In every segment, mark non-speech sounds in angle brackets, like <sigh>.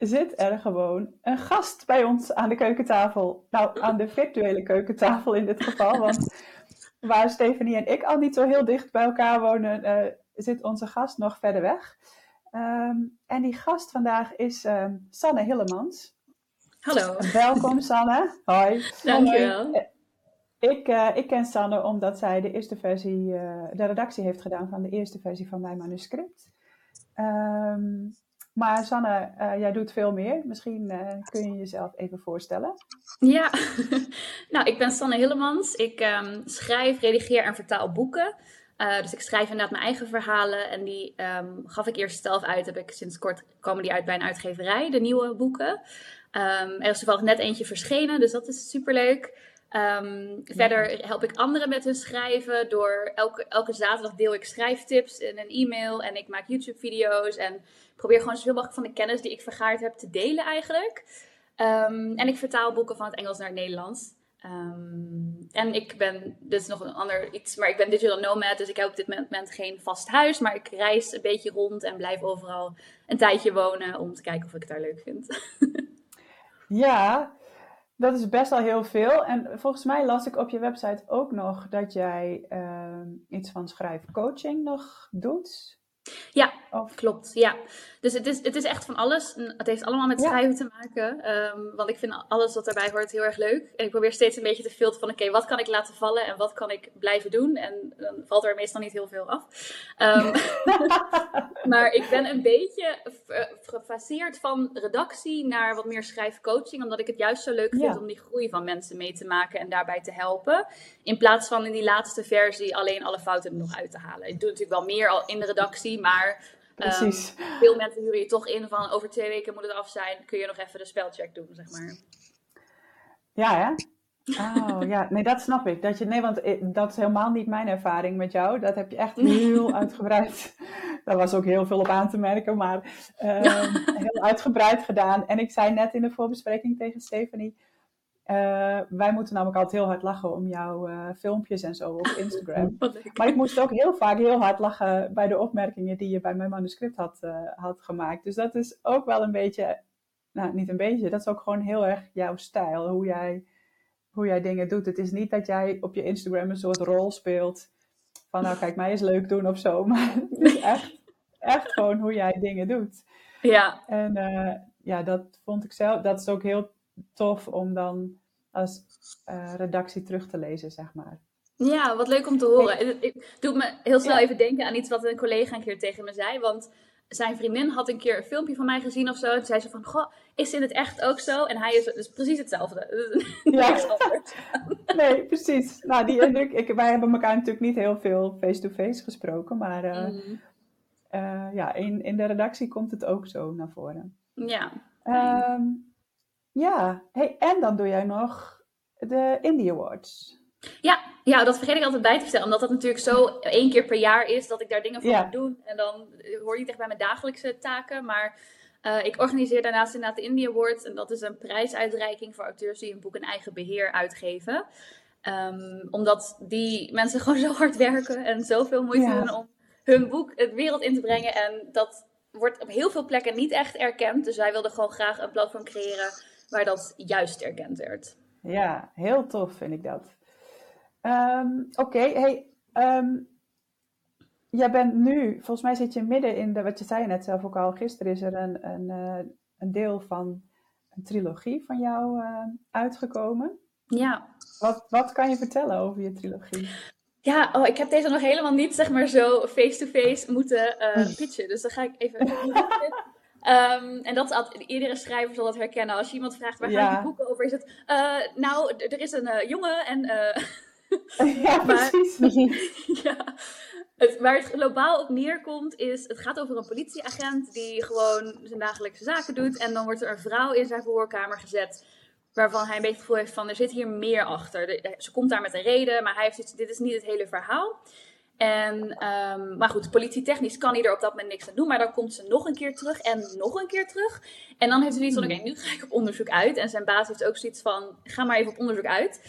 Zit er gewoon een gast bij ons aan de keukentafel. Nou, aan de virtuele keukentafel in dit geval. Want <laughs> waar Stefanie en ik al niet zo heel dicht bij elkaar wonen, eh, zit onze gast nog verder weg. Ehm, en die gast vandaag is ehm, Sanne Hillemans. Hallo. Welkom <laughs> Sanne. Hoi. Dankjewel. Hoi. Ik, eh, ik ken Sanne omdat zij de eerste versie, eh, de redactie heeft gedaan van de eerste versie van mijn manuscript. Ehm, maar Sanne, eh, jij doet veel meer. Misschien eh, kun je jezelf even voorstellen. Ja, <laughs> nou, ik ben Sanne Hillemans. Ik ehm, schrijf, redigeer en vertaal boeken. Eh, dus ik schrijf inderdaad mijn eigen verhalen. En die ehm, gaf ik eerst zelf uit. Heb ik sinds kort komen die uit bij een uitgeverij, de nieuwe boeken. Ehm, er is toevallig net eentje verschenen, dus dat is superleuk. Ehm, Verder help ik anderen met hun schrijven. Door elke, elke zaterdag deel ik schrijftips in een e-mail. En ik maak YouTube-video's. En probeer gewoon zoveel mogelijk van de kennis die ik vergaard heb te delen eigenlijk. Ehm, en ik vertaal boeken van het Engels naar het Nederlands. Ehm, en ik ben, dit is nog een ander iets, maar ik ben digital nomad, dus ik heb op dit moment geen vast huis. Maar ik reis een beetje rond en blijf overal een tijdje wonen om te kijken of ik het daar leuk vind. <laughs> Ja, dat is best wel heel veel. En volgens mij las ik op je website ook nog dat jij ehm, iets van schrijfcoaching nog doet. Ja, Of, klopt. Ja. Dus het is, het is echt van alles. Het heeft allemaal met Ja. schrijven te maken. ehm, want ik vind alles wat erbij hoort heel erg leuk. En ik probeer steeds een beetje te filteren van... Oké, wat kan ik laten vallen en wat kan ik blijven doen? En dan valt er meestal niet heel veel af. Ehm, <laughs> maar ik ben een beetje v- gefaseerd van redactie naar wat meer schrijfcoaching. Omdat ik het juist zo leuk vind Ja. om die groei van mensen mee te maken en daarbij te helpen. In plaats van in die laatste versie alleen alle fouten er nog uit te halen. Ik doe natuurlijk wel meer al in de redactie, maar... precies. Ehm, veel mensen huren je toch in van over twee weken moet het af zijn. Kun je nog even de spelcheck doen, zeg maar. Ja, hè? Oh, ja. Nee, dat snap ik. Dat je, nee, want eh, dat is helemaal niet mijn ervaring met jou. Dat heb je echt <laughs> heel uitgebreid. Daar was ook heel veel op aan te merken, maar ehm, <laughs> heel uitgebreid gedaan. En ik zei net in de voorbespreking tegen Stephanie. Eh, wij moeten namelijk altijd heel hard lachen om jouw eh, filmpjes en zo op Instagram. <laughs> Maar ik moest ook heel vaak heel hard lachen bij de opmerkingen die je bij mijn manuscript had, eh, had gemaakt. Dus dat is ook wel een beetje, nou niet een beetje, dat is ook gewoon heel erg jouw stijl, hoe jij, hoe jij dingen doet. Het is niet dat jij op je Instagram een soort rol speelt van nou kijk mij eens leuk doen of zo, <laughs> maar het is echt, echt gewoon hoe jij dingen doet. Ja, En ja, dat vond ik zelf, dat is ook heel tof om dan als eh, redactie terug te lezen, zeg maar. ja, wat leuk om te horen. Het, het doet me heel snel Ja. even denken aan iets wat een collega een keer tegen me zei. Want zijn vriendin had een keer een filmpje van mij gezien of zo. En toen zei ze van, goh, is in het echt ook zo? En hij is dus precies hetzelfde. <laughs> Ja. Niks anders. <laughs> Nee, precies. Nou, die indruk, ik, wij hebben elkaar natuurlijk niet heel veel face-to-face gesproken, maar eh, Mm, eh, ja, in, in de redactie komt het ook zo naar voren. Ja. Ehm, ja, hey, en dan doe jij nog de Indie Awards. Ja, ja, dat vergeet ik altijd bij te vertellen. Omdat dat natuurlijk zo één keer per jaar is dat ik daar dingen voor Ja. moet doen. En dan hoor je niet echt bij mijn dagelijkse taken. Maar eh, ik organiseer daarnaast inderdaad de Indie Awards. En dat is een prijsuitreiking voor auteurs die een boek in eigen beheer uitgeven. Ehm, omdat die mensen <laughs> gewoon zo hard werken en zoveel moeite Ja. doen om hun boek het wereld in te brengen. En dat wordt op heel veel plekken niet echt erkend. Dus wij wilden gewoon graag een platform creëren waar dat juist erkend werd. Ja, heel tof vind ik dat. Ehm, Oké, hey, ehm, jij bent nu, volgens mij zit je midden in de, wat je zei net zelf ook al, gisteren is er een, een, eh, een deel van een trilogie van jou eh, uitgekomen. Ja. Wat, wat kan je vertellen over je trilogie? Ja, oh, ik heb deze nog helemaal niet zeg maar zo face-to-face moeten eh, pitchen. Dus dan ga ik even. <laughs> Ehm, en dat is altijd, iedere schrijver zal dat herkennen. Als je iemand vraagt waar gaan Ja. die boeken over, is het. eh, nou, er is een eh, jongen en. eh, <laughs> ja, <laughs> Maar- precies. <laughs> ja. Het, waar het globaal op neerkomt is, het gaat over een politieagent die gewoon zijn dagelijkse zaken doet. En dan wordt er een vrouw in zijn verhoorkamer gezet waarvan hij een beetje het gevoel heeft van er zit hier meer achter. ze komt daar met een reden, maar hij heeft iets, dit is niet het hele verhaal. En, ehm, maar goed, politietechnisch kan hij er op dat moment niks aan doen. Maar dan komt ze nog een keer terug en nog een keer terug. En dan heeft hij zoiets van, oké, nu ga ik op onderzoek uit. En zijn baas heeft ook zoiets van, ga maar even op onderzoek uit.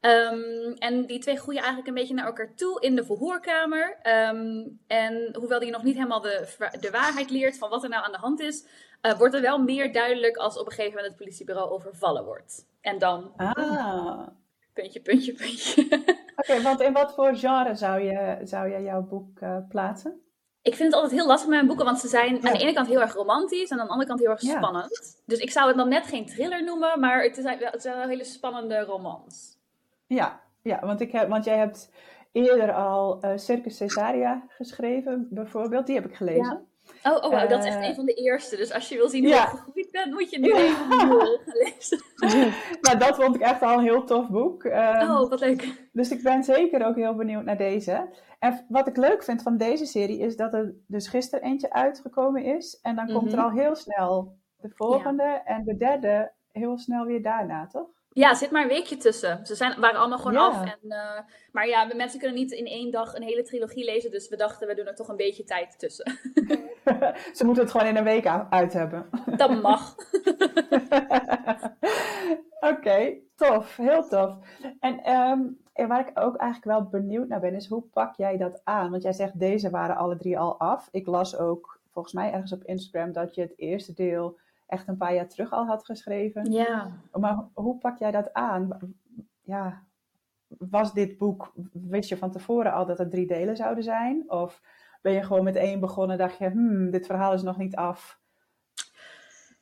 Ehm, en die twee groeien eigenlijk een beetje naar elkaar toe in de verhoorkamer. Ehm, en hoewel hij nog niet helemaal de, de waarheid leert van wat er nou aan de hand is, uh, wordt er wel meer duidelijk als op een gegeven moment het politiebureau overvallen wordt. En dan. Ah. Puntje, puntje, puntje. <laughs> Oké, want in wat voor genre zou je, zou je jouw boek uh, plaatsen? Ik vind het altijd heel lastig met mijn boeken, want ze zijn aan de ene kant heel erg romantisch en aan de andere kant heel erg spannend. Dus ik zou het dan net geen thriller noemen, maar het, is, het zijn wel hele spannende romans. Ja, ja want, ik heb, want jij hebt eerder al uh, Circus Caesarea geschreven, bijvoorbeeld. Die heb ik gelezen. Oh, oh wow, dat is echt eh, een van de eerste. Dus als je wil zien hoe ja. ik gegroeid ben, moet je nu even gaan lezen. <laughs> nou, dat vond ik echt al een heel tof boek. Um, oh, wat leuk. Dus ik ben zeker ook heel benieuwd naar deze. En wat ik leuk vind van deze serie is dat er dus gisteren eentje uitgekomen is. En dan komt er mhm. al heel snel de volgende en de derde heel snel weer daarna, toch? Ja, zit maar een weekje tussen. Ze zijn, waren allemaal gewoon af. En, uh, maar ja, mensen kunnen niet in één dag een hele trilogie lezen. Dus we dachten, we doen er toch een beetje tijd tussen. <laughs> Ze moeten het gewoon in een week uit hebben. Dat mag. <laughs> Oké, tof. Heel tof. En um, waar ik ook eigenlijk wel benieuwd naar ben, is hoe pak jij dat aan? Want jij zegt, deze waren alle drie al af. Ik las ook volgens mij ergens op Instagram dat je het eerste deel echt een paar jaar terug al had geschreven. Ja. Maar hoe pak jij dat aan? Ja, was dit boek, wist je van tevoren al dat er drie delen zouden zijn? Of ben je gewoon met één begonnen dacht je, hmm, dit verhaal is nog niet af?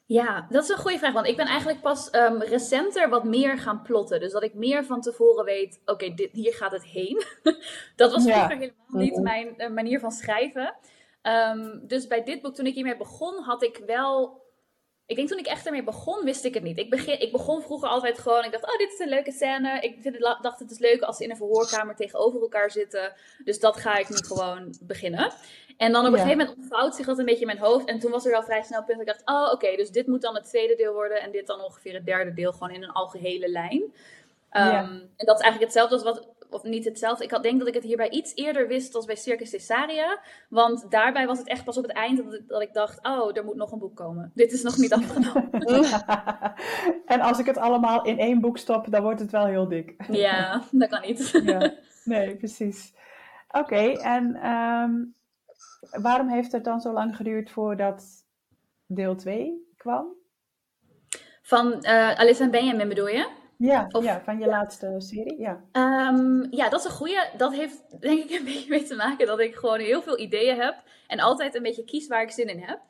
Ja, dat is een goede vraag. Want ik ben eigenlijk pas um, recenter wat meer gaan plotten. Dus dat ik meer van tevoren weet, oké, dit hier gaat het heen. <laughs> dat was vroeger helemaal niet mhm. mijn uh, manier van schrijven. Um, dus bij dit boek, toen ik hiermee begon, had ik wel ik denk toen ik echt ermee begon, wist ik het niet. Ik, begin, ik begon vroeger altijd gewoon, ik dacht, oh, dit is een leuke scène. Ik vind het, dacht, het is leuk als ze in een verhoorkamer tegenover elkaar zitten. Dus dat ga ik nu gewoon beginnen. En dan op een gegeven moment ontvouwt zich dat een beetje in mijn hoofd. En toen was er wel vrij snel punt dat ik dacht, oh, oké, dus dit moet dan het tweede deel worden. En dit dan ongeveer het derde deel, gewoon in een algehele lijn. Um, En dat is eigenlijk hetzelfde als wat of niet hetzelfde. Ik had, denk dat ik het hierbij iets eerder wist als bij Circus Cesaria. Want daarbij was het echt pas op het eind dat, dat ik dacht: oh, er moet nog een boek komen. Dit is nog niet afgenomen. <laughs> en als ik het allemaal in één boek stop, dan wordt het wel heel dik. ja, <laughs> dat kan niet. ja, nee, precies. Oké, en ehm, waarom heeft het dan zo lang geduurd voordat deel 2 kwam? Van uh, Alice en Benjamin bedoel je? Ja, ja van je laatste serie, ja. Um, ja, dat is een goede. Dat heeft denk ik een <laughs> beetje mee te maken dat ik gewoon heel veel ideeën heb. En altijd een beetje kies waar ik zin in heb.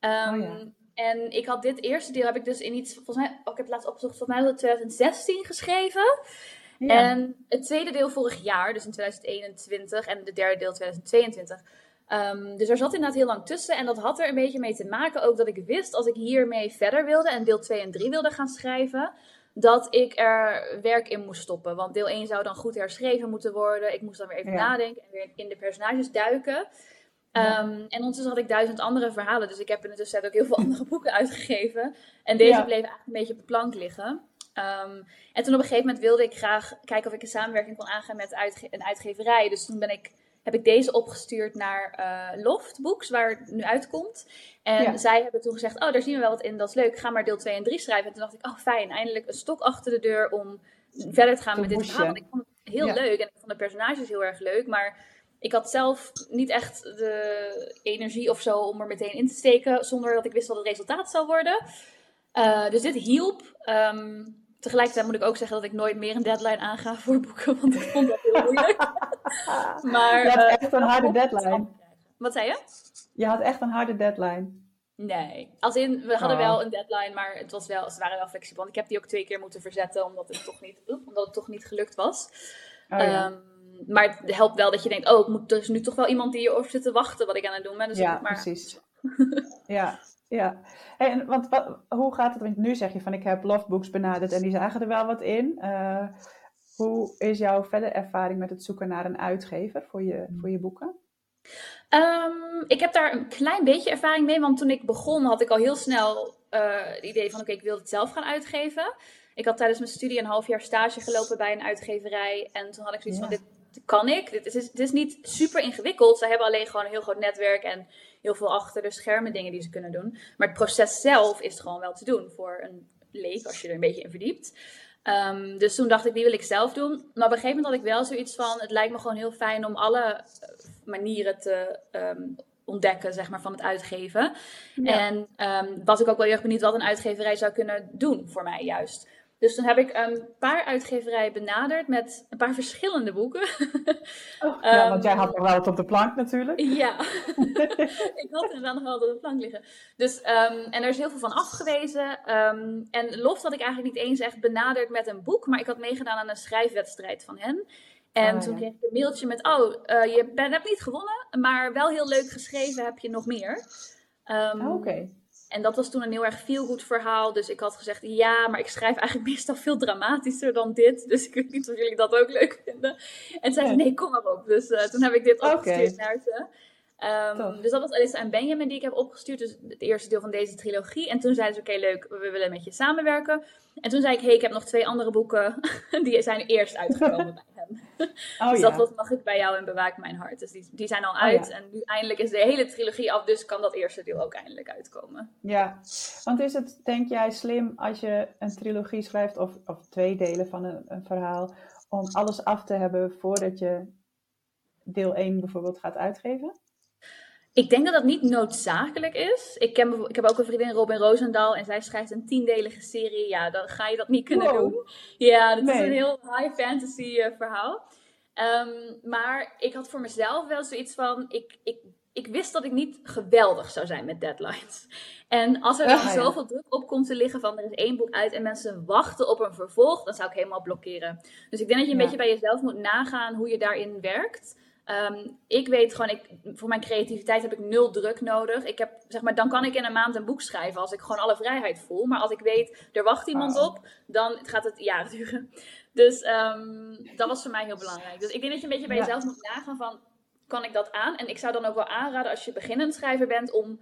Um, oh, ja. En ik had dit eerste deel, heb ik dus in iets, volgens mij, oh, ik heb het laatst opgezocht, volgens mij was het 2016 geschreven. Ja. En het tweede deel vorig jaar, dus in 2021, en de derde deel 2022. Um, dus er zat inderdaad heel lang tussen. En dat had er een beetje mee te maken ook dat ik wist, als ik hiermee verder wilde en deel 2 en 3 wilde gaan schrijven, dat ik er werk in moest stoppen. Want deel 1 zou dan goed herschreven moeten worden. Ik moest dan weer even nadenken en weer in de personages duiken. Um, en ondertussen had ik duizend andere verhalen. Dus ik heb in de tussentijd ook heel veel andere <laughs> boeken uitgegeven. En deze bleef eigenlijk een beetje op de plank liggen. Um, en toen op een gegeven moment wilde ik graag kijken of ik een samenwerking kon aangaan met uitge een uitgeverij. Dus toen ben ik heb ik deze opgestuurd naar uh, Loft Books, waar het nu uitkomt. En zij hebben toen gezegd, oh, daar zien we wel wat in, dat is leuk, ga maar deel 2 en 3 schrijven. En toen dacht ik, oh fijn, eindelijk een stok achter de deur om verder te gaan met dit verhaal. Want ik vond het heel leuk en ik vond de personages heel erg leuk, maar ik had zelf niet echt de energie of zo om er meteen in te steken, zonder dat ik wist wat het resultaat zou worden. Uh, dus dit hielp. Um, Tegelijkertijd moet ik ook zeggen dat ik nooit meer een deadline aanga voor boeken, want ik vond dat heel moeilijk. <laughs> maar, je had uh, echt een harde deadline. Wat zei je? Je had echt een harde deadline. Nee, als in, we hadden oh. wel een deadline, maar het was wel, ze waren wel flexibel. Want ik heb die ook twee keer moeten verzetten, omdat het toch niet, omdat het toch niet gelukt was. Oh, ja. um, maar het helpt wel dat je denkt, oh, ik moet, er is nu toch wel iemand die hierover zit te wachten wat ik aan het doen ben. Dus ja, maar... precies. <laughs> ja, ja, en want wat, hoe gaat het? Want nu zeg je van ik heb Lovebooks benaderd en die zagen er wel wat in. Uh, hoe is jouw verder ervaring met het zoeken naar een uitgever voor je, voor je boeken? Um, ik heb daar een klein beetje ervaring mee, want toen ik begon had ik al heel snel uh, het idee van oké, okay, ik wil het zelf gaan uitgeven. Ik had tijdens mijn studie een half jaar stage gelopen bij een uitgeverij. En toen had ik zoiets van, dit kan ik. Dit is, het is niet super ingewikkeld. Ze hebben alleen gewoon een heel groot netwerk en heel veel achter de schermen dingen die ze kunnen doen. Maar het proces zelf is gewoon wel te doen voor een leek, als je er een beetje in verdiept. Ehm, dus toen dacht ik, die wil ik zelf doen. Maar op een gegeven moment had ik wel zoiets van, het lijkt me gewoon heel fijn om alle eh, manieren te ehm, ontdekken, zeg maar, van het uitgeven. En um, was ik ook wel heel erg benieuwd wat een uitgeverij zou kunnen doen voor mij juist. Dus toen heb ik een paar uitgeverijen benaderd met een paar verschillende boeken. Oh, <laughs> ja, want jij had nog wel wat op de plank natuurlijk. Ja, <laughs> ik had inderdaad nog wel wat op de plank liggen. Dus, en er is heel veel van afgewezen. en Loft had ik eigenlijk niet eens echt benaderd met een boek, maar ik had meegedaan aan een schrijfwedstrijd van hen. En oh, toen kreeg ik een mailtje met, oh, uh, je ben, hebt niet gewonnen, maar wel heel leuk geschreven, heb je nog meer. Um, Oké. En dat was toen een heel erg feel-good verhaal. Dus ik had gezegd, ja, maar ik schrijf eigenlijk <laughs> meestal veel dramatischer dan dit. Dus ik weet niet of jullie dat ook leuk vinden. En zei ze, nee, kom maar op. Dus uh, toen heb ik dit opgestuurd naar ze. Um, dus dat was Alyssa en Benjamin die ik heb opgestuurd. Dus het eerste deel van deze trilogie. En toen zeiden ze, oké, leuk, we willen met je samenwerken. En toen zei ik, hey, ik heb nog twee andere boeken. <laughs> die zijn eerst uitgekomen bij hem. <laughs> <laughs> Oh, dus dat, ja. mag ik bij jou en bewaak mijn hart. Dus die, die zijn al oh uit. En nu eindelijk is de hele trilogie af. Dus kan dat eerste deel ook eindelijk uitkomen. Ja, want is het, denk jij, slim als je een trilogie schrijft... of, of twee delen van een, een verhaal... om alles af te hebben voordat je deel 1 bijvoorbeeld gaat uitgeven? Ik denk dat dat niet noodzakelijk is. Ik, ken, ik heb ook een vriendin, Robin Roosendaal, en zij schrijft een tiendelige serie. Ja, dan ga je dat niet kunnen doen. Ja, dat is een heel high fantasy uh, verhaal. Um, maar ik had voor mezelf wel zoiets van, ik, ik, ik wist dat ik niet geweldig zou zijn met deadlines. En als er dan zoveel druk op komt te liggen van er is één boek uit en mensen wachten op een vervolg, dan zou ik helemaal blokkeren. Dus ik denk dat je een beetje bij jezelf moet nagaan hoe je daarin werkt. Ehm, ik weet gewoon, ik, voor mijn creativiteit heb ik nul druk nodig. Ik heb, zeg maar, dan kan ik in een maand een boek schrijven als ik gewoon alle vrijheid voel. Maar als ik weet, er wacht iemand op, dan gaat het jaren <laughs> duren. Dus um, dat was voor mij heel belangrijk. Dus ik denk dat je een beetje bij jezelf moet nagaan van, kan ik dat aan? En ik zou dan ook wel aanraden als je beginnend schrijver bent om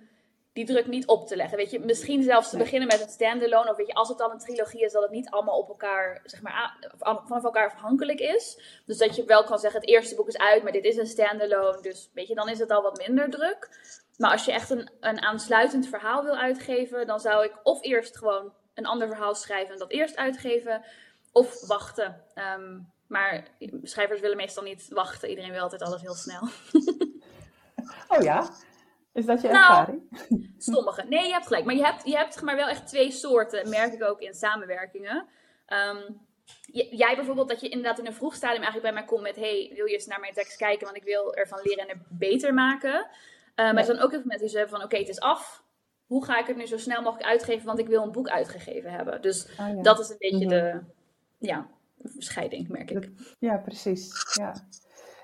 die druk niet op te leggen. Weet je, misschien zelfs te beginnen met een standalone. Of weet je, als het al een trilogie is, dat het niet allemaal op elkaar, zeg maar, vanaf elkaar afhankelijk is. Dus dat je wel kan zeggen, het eerste boek is uit, maar dit is een standalone. Dus weet je, dan is het al wat minder druk. Maar als je echt een, een aansluitend verhaal wil uitgeven, dan zou ik of eerst gewoon een ander verhaal schrijven en dat eerst uitgeven. Of wachten. Ehm, maar schrijvers willen meestal niet wachten. Iedereen wil altijd alles heel snel. <laughs> oh ja? Is dat je nou, ervaring? Sommige. Nee, je hebt gelijk. Maar je hebt, je hebt maar wel echt twee soorten, merk ik ook in samenwerkingen. Um, jij bijvoorbeeld, dat je inderdaad in een vroeg stadium eigenlijk bij mij komt met: hey, wil je eens naar mijn tekst kijken? Want ik wil ervan leren en er beter maken. Uh, maar er zijn ook veel mensen die zeggen van: oké, het is af. Hoe ga ik het nu zo snel mogelijk uitgeven? Want ik wil een boek uitgegeven hebben. Dus ah, dat is een beetje mhm. de ja, scheiding, merk ik. Ja, precies. Ja.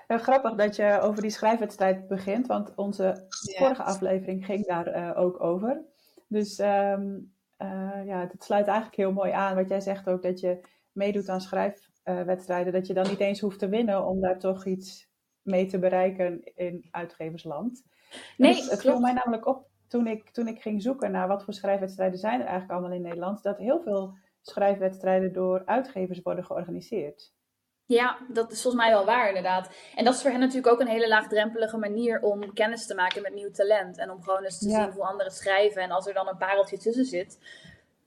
Uh, grappig dat je over die schrijfwedstrijd begint, want onze vorige aflevering ging daar uh, ook over. Dus um, uh, ja, het sluit eigenlijk heel mooi aan wat jij zegt ook, dat je meedoet aan schrijfwedstrijden, dat je dan niet eens hoeft te winnen om daar toch iets mee te bereiken in uitgeversland. Nee, het, het viel mij namelijk op toen ik, toen ik ging zoeken naar wat voor schrijfwedstrijden zijn er eigenlijk allemaal in Nederland, dat heel veel schrijfwedstrijden door uitgevers worden georganiseerd. Ja, dat is volgens mij wel waar, inderdaad. En dat is voor hen natuurlijk ook een hele laagdrempelige manier om kennis te maken met nieuw talent. En om gewoon eens te zien hoe anderen schrijven. En als er dan een pareltje tussen zit,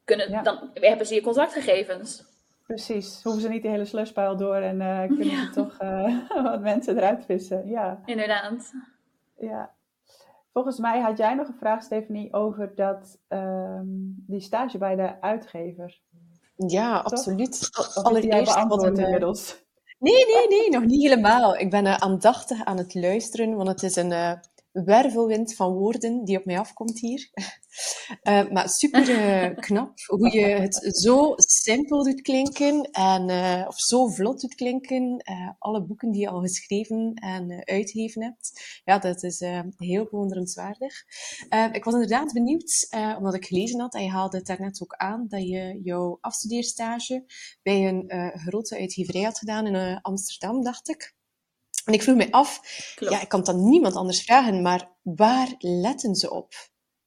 kunnen, dan hebben ze je contactgegevens. Precies, hoeven ze niet de hele sluspuil door en uh, <laughs> kunnen ze toch uh, <laughs> wat mensen eruit vissen. Ja, inderdaad. Ja. Volgens mij had jij nog een vraag, Stephanie, over dat, um, die stage bij de uitgever. Ja, absoluut. Allereerst beantwoord inmiddels. Nee, nee, nee, nog niet helemaal. Ik ben uh, aandachtig aan het luisteren, want het is een uh, wervelwind van woorden die op mij afkomt hier. Uh, <laughs> maar super uh, knap hoe je het zo simpel doet klinken en, uh, of zo vlot doet klinken. alle boeken die je al geschreven en uitgegeven hebt. Ja, dat is heel bewonderenswaardig. ik was inderdaad benieuwd, omdat ik gelezen had, en je haalde het daarnet ook aan, dat je jouw afstudeerstage bij een grote uitgeverij had gedaan in Amsterdam, dacht ik. En ik vroeg me af, ja, ik kan het dan niemand anders vragen, maar waar letten ze op?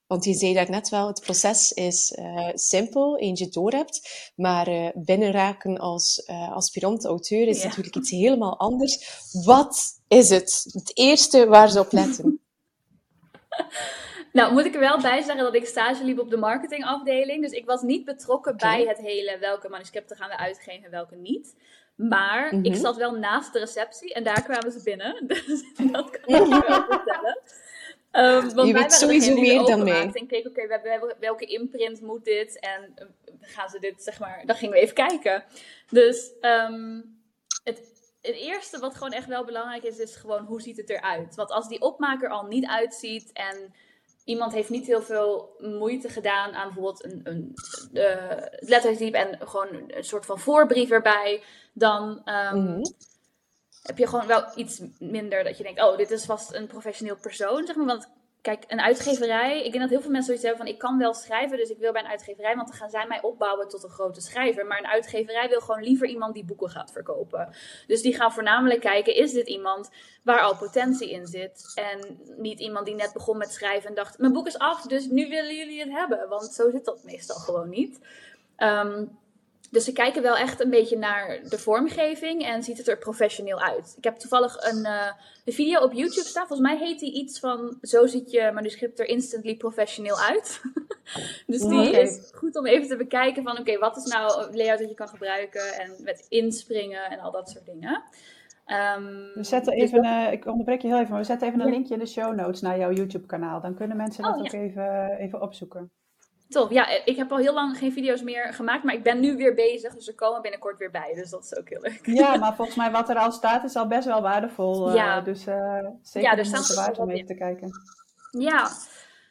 Want je zei net wel, het proces is uh, simpel, eens je door hebt. Maar uh, binnenraken als uh, aspirant auteur is natuurlijk iets helemaal anders. Wat is het? Het eerste waar ze op letten? <laughs> Nou, moet ik er wel bij zeggen dat ik stage liep op de marketingafdeling. Dus ik was niet betrokken bij het hele welke manuscripten gaan we uitgeven en welke niet. Maar ik mhm. zat wel naast de receptie en daar kwamen ze binnen. <laughs> Dus dat kan ik je wel vertellen. Um, want je weet sowieso meer dan mee. En keek, oké, okay, welke imprint moet dit? En uh, gaan ze dit, zeg maar, dan gingen we even kijken. Dus um, het, het eerste wat gewoon echt wel belangrijk is, is gewoon hoe ziet het eruit? Want als die opmaker al niet uitziet en iemand heeft niet heel veel moeite gedaan aan bijvoorbeeld een, een uh, lettertype en gewoon een soort van voorbrief erbij, dan um, heb je gewoon wel iets minder dat je denkt, oh, dit is vast een professioneel persoon, zeg maar. Want kijk, een uitgeverij, ik denk dat heel veel mensen zoiets hebben van, ik kan wel schrijven, dus ik wil bij een uitgeverij, want dan gaan zij mij opbouwen tot een grote schrijver. Maar een uitgeverij wil gewoon liever iemand die boeken gaat verkopen. Dus die gaan voornamelijk kijken, is dit iemand waar al potentie in zit? En niet iemand die net begon met schrijven en dacht, mijn boek is af, dus nu willen jullie het hebben. Want zo zit dat meestal gewoon niet. Um, dus ze kijken wel echt een beetje naar de vormgeving en ziet het er professioneel uit. Ik heb toevallig een, uh, video op YouTube staan. Volgens mij heet die iets van Zo ziet je manuscript er instantly professioneel uit. <laughs> dus die is goed om even te bekijken van oké, wat is nou een layout dat je kan gebruiken en met inspringen en al dat soort dingen. Um, we zetten dus even, uh, ik onderbreek je heel even, maar we zetten even een linkje in de show notes naar jouw YouTube kanaal. Dan kunnen mensen dat oh, ook even, even opzoeken. Tof. Ja, ik heb al heel lang geen video's meer gemaakt, maar ik ben nu weer bezig. Dus er komen binnenkort weer bij. Dus dat is ook heel leuk. Ja, <laughs> maar volgens mij wat er al staat is al best wel waardevol. Uh, ja. Dus uh, zeker ja, er waard om even te kijken. Ja,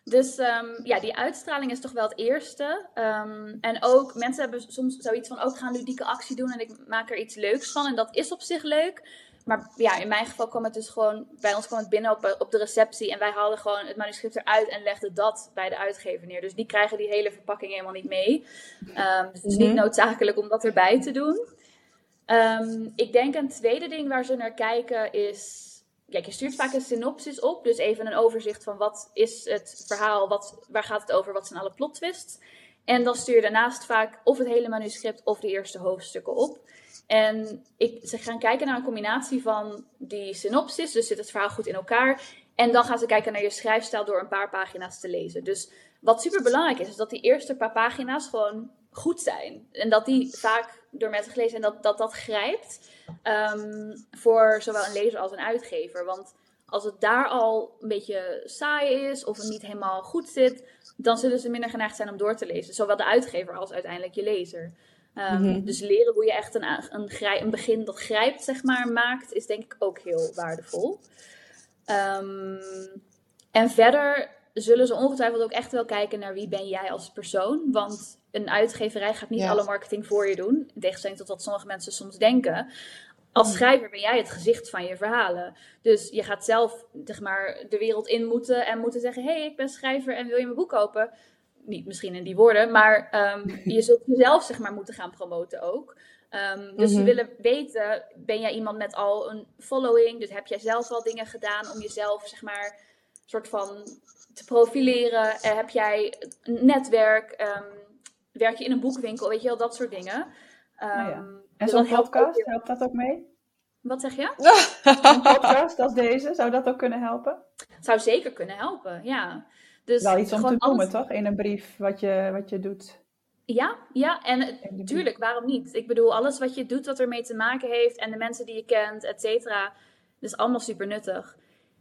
dus um, ja, die uitstraling is toch wel het eerste. Um, en ook, mensen hebben soms zoiets van, ook oh, gaan ludieke actie doen en ik maak er iets leuks van. En dat is op zich leuk. Maar ja, in mijn geval kwam het dus gewoon, bij ons kwam het binnen op, op de receptie en wij haalden gewoon het manuscript eruit en legden dat bij de uitgever neer. Dus die krijgen die hele verpakking helemaal niet mee. Um, dus het is niet mhm. noodzakelijk om dat erbij te doen. Um, ik denk een tweede ding waar ze naar kijken is, kijk, je stuurt vaak een synopsis op, dus even een overzicht van wat is het verhaal, wat, waar gaat het over, wat zijn alle plot twists. En dan stuur je daarnaast vaak of het hele manuscript of de eerste hoofdstukken op. En ik, ze gaan kijken naar een combinatie van die synopsis, dus zit het verhaal goed in elkaar. En dan gaan ze kijken naar je schrijfstijl door een paar pagina's te lezen. Dus wat super belangrijk is, is dat die eerste paar pagina's gewoon goed zijn. En dat die vaak door mensen gelezen en dat dat, dat grijpt um, voor zowel een lezer als een uitgever. Want als het daar al een beetje saai is of het niet helemaal goed zit, dan zullen ze minder geneigd zijn om door te lezen. Zowel de uitgever als uiteindelijk je lezer. Um, Dus leren hoe je echt een, een, een, begin dat grijpt, zeg maar, maakt, is denk ik ook heel waardevol. Um, en verder zullen ze ongetwijfeld ook echt wel kijken naar wie ben jij als persoon. Want een uitgeverij gaat niet alle marketing voor je doen. In tegenstelling tot wat sommige mensen soms denken. Als mm. schrijver ben jij het gezicht van je verhalen. Dus je gaat zelf zeg maar, de wereld in moeten en moeten zeggen: hé, hey, ik ben schrijver en wil je mijn boek kopen? Niet misschien in die woorden, maar um, <laughs> je zult jezelf zeg maar moeten gaan promoten ook. Um, dus mm ze willen weten, ben jij iemand met al een following? Dus heb jij zelf al dingen gedaan om jezelf zeg maar soort van te profileren? Uh, heb jij een netwerk? Um, werk je in een boekwinkel? Weet je wel, dat soort dingen. Nou ja. En zo'n podcast, helpt dat ook mee? Wat zeg je? een podcast als deze, zou dat ook kunnen helpen? Zou zeker kunnen helpen, ja. Dus Wel iets om te noemen, toch? In een brief wat je, wat je doet. Ja, ja, en tuurlijk, waarom niet? Ik bedoel, alles wat je doet wat ermee te maken heeft en de mensen die je kent, et cetera, is allemaal super nuttig.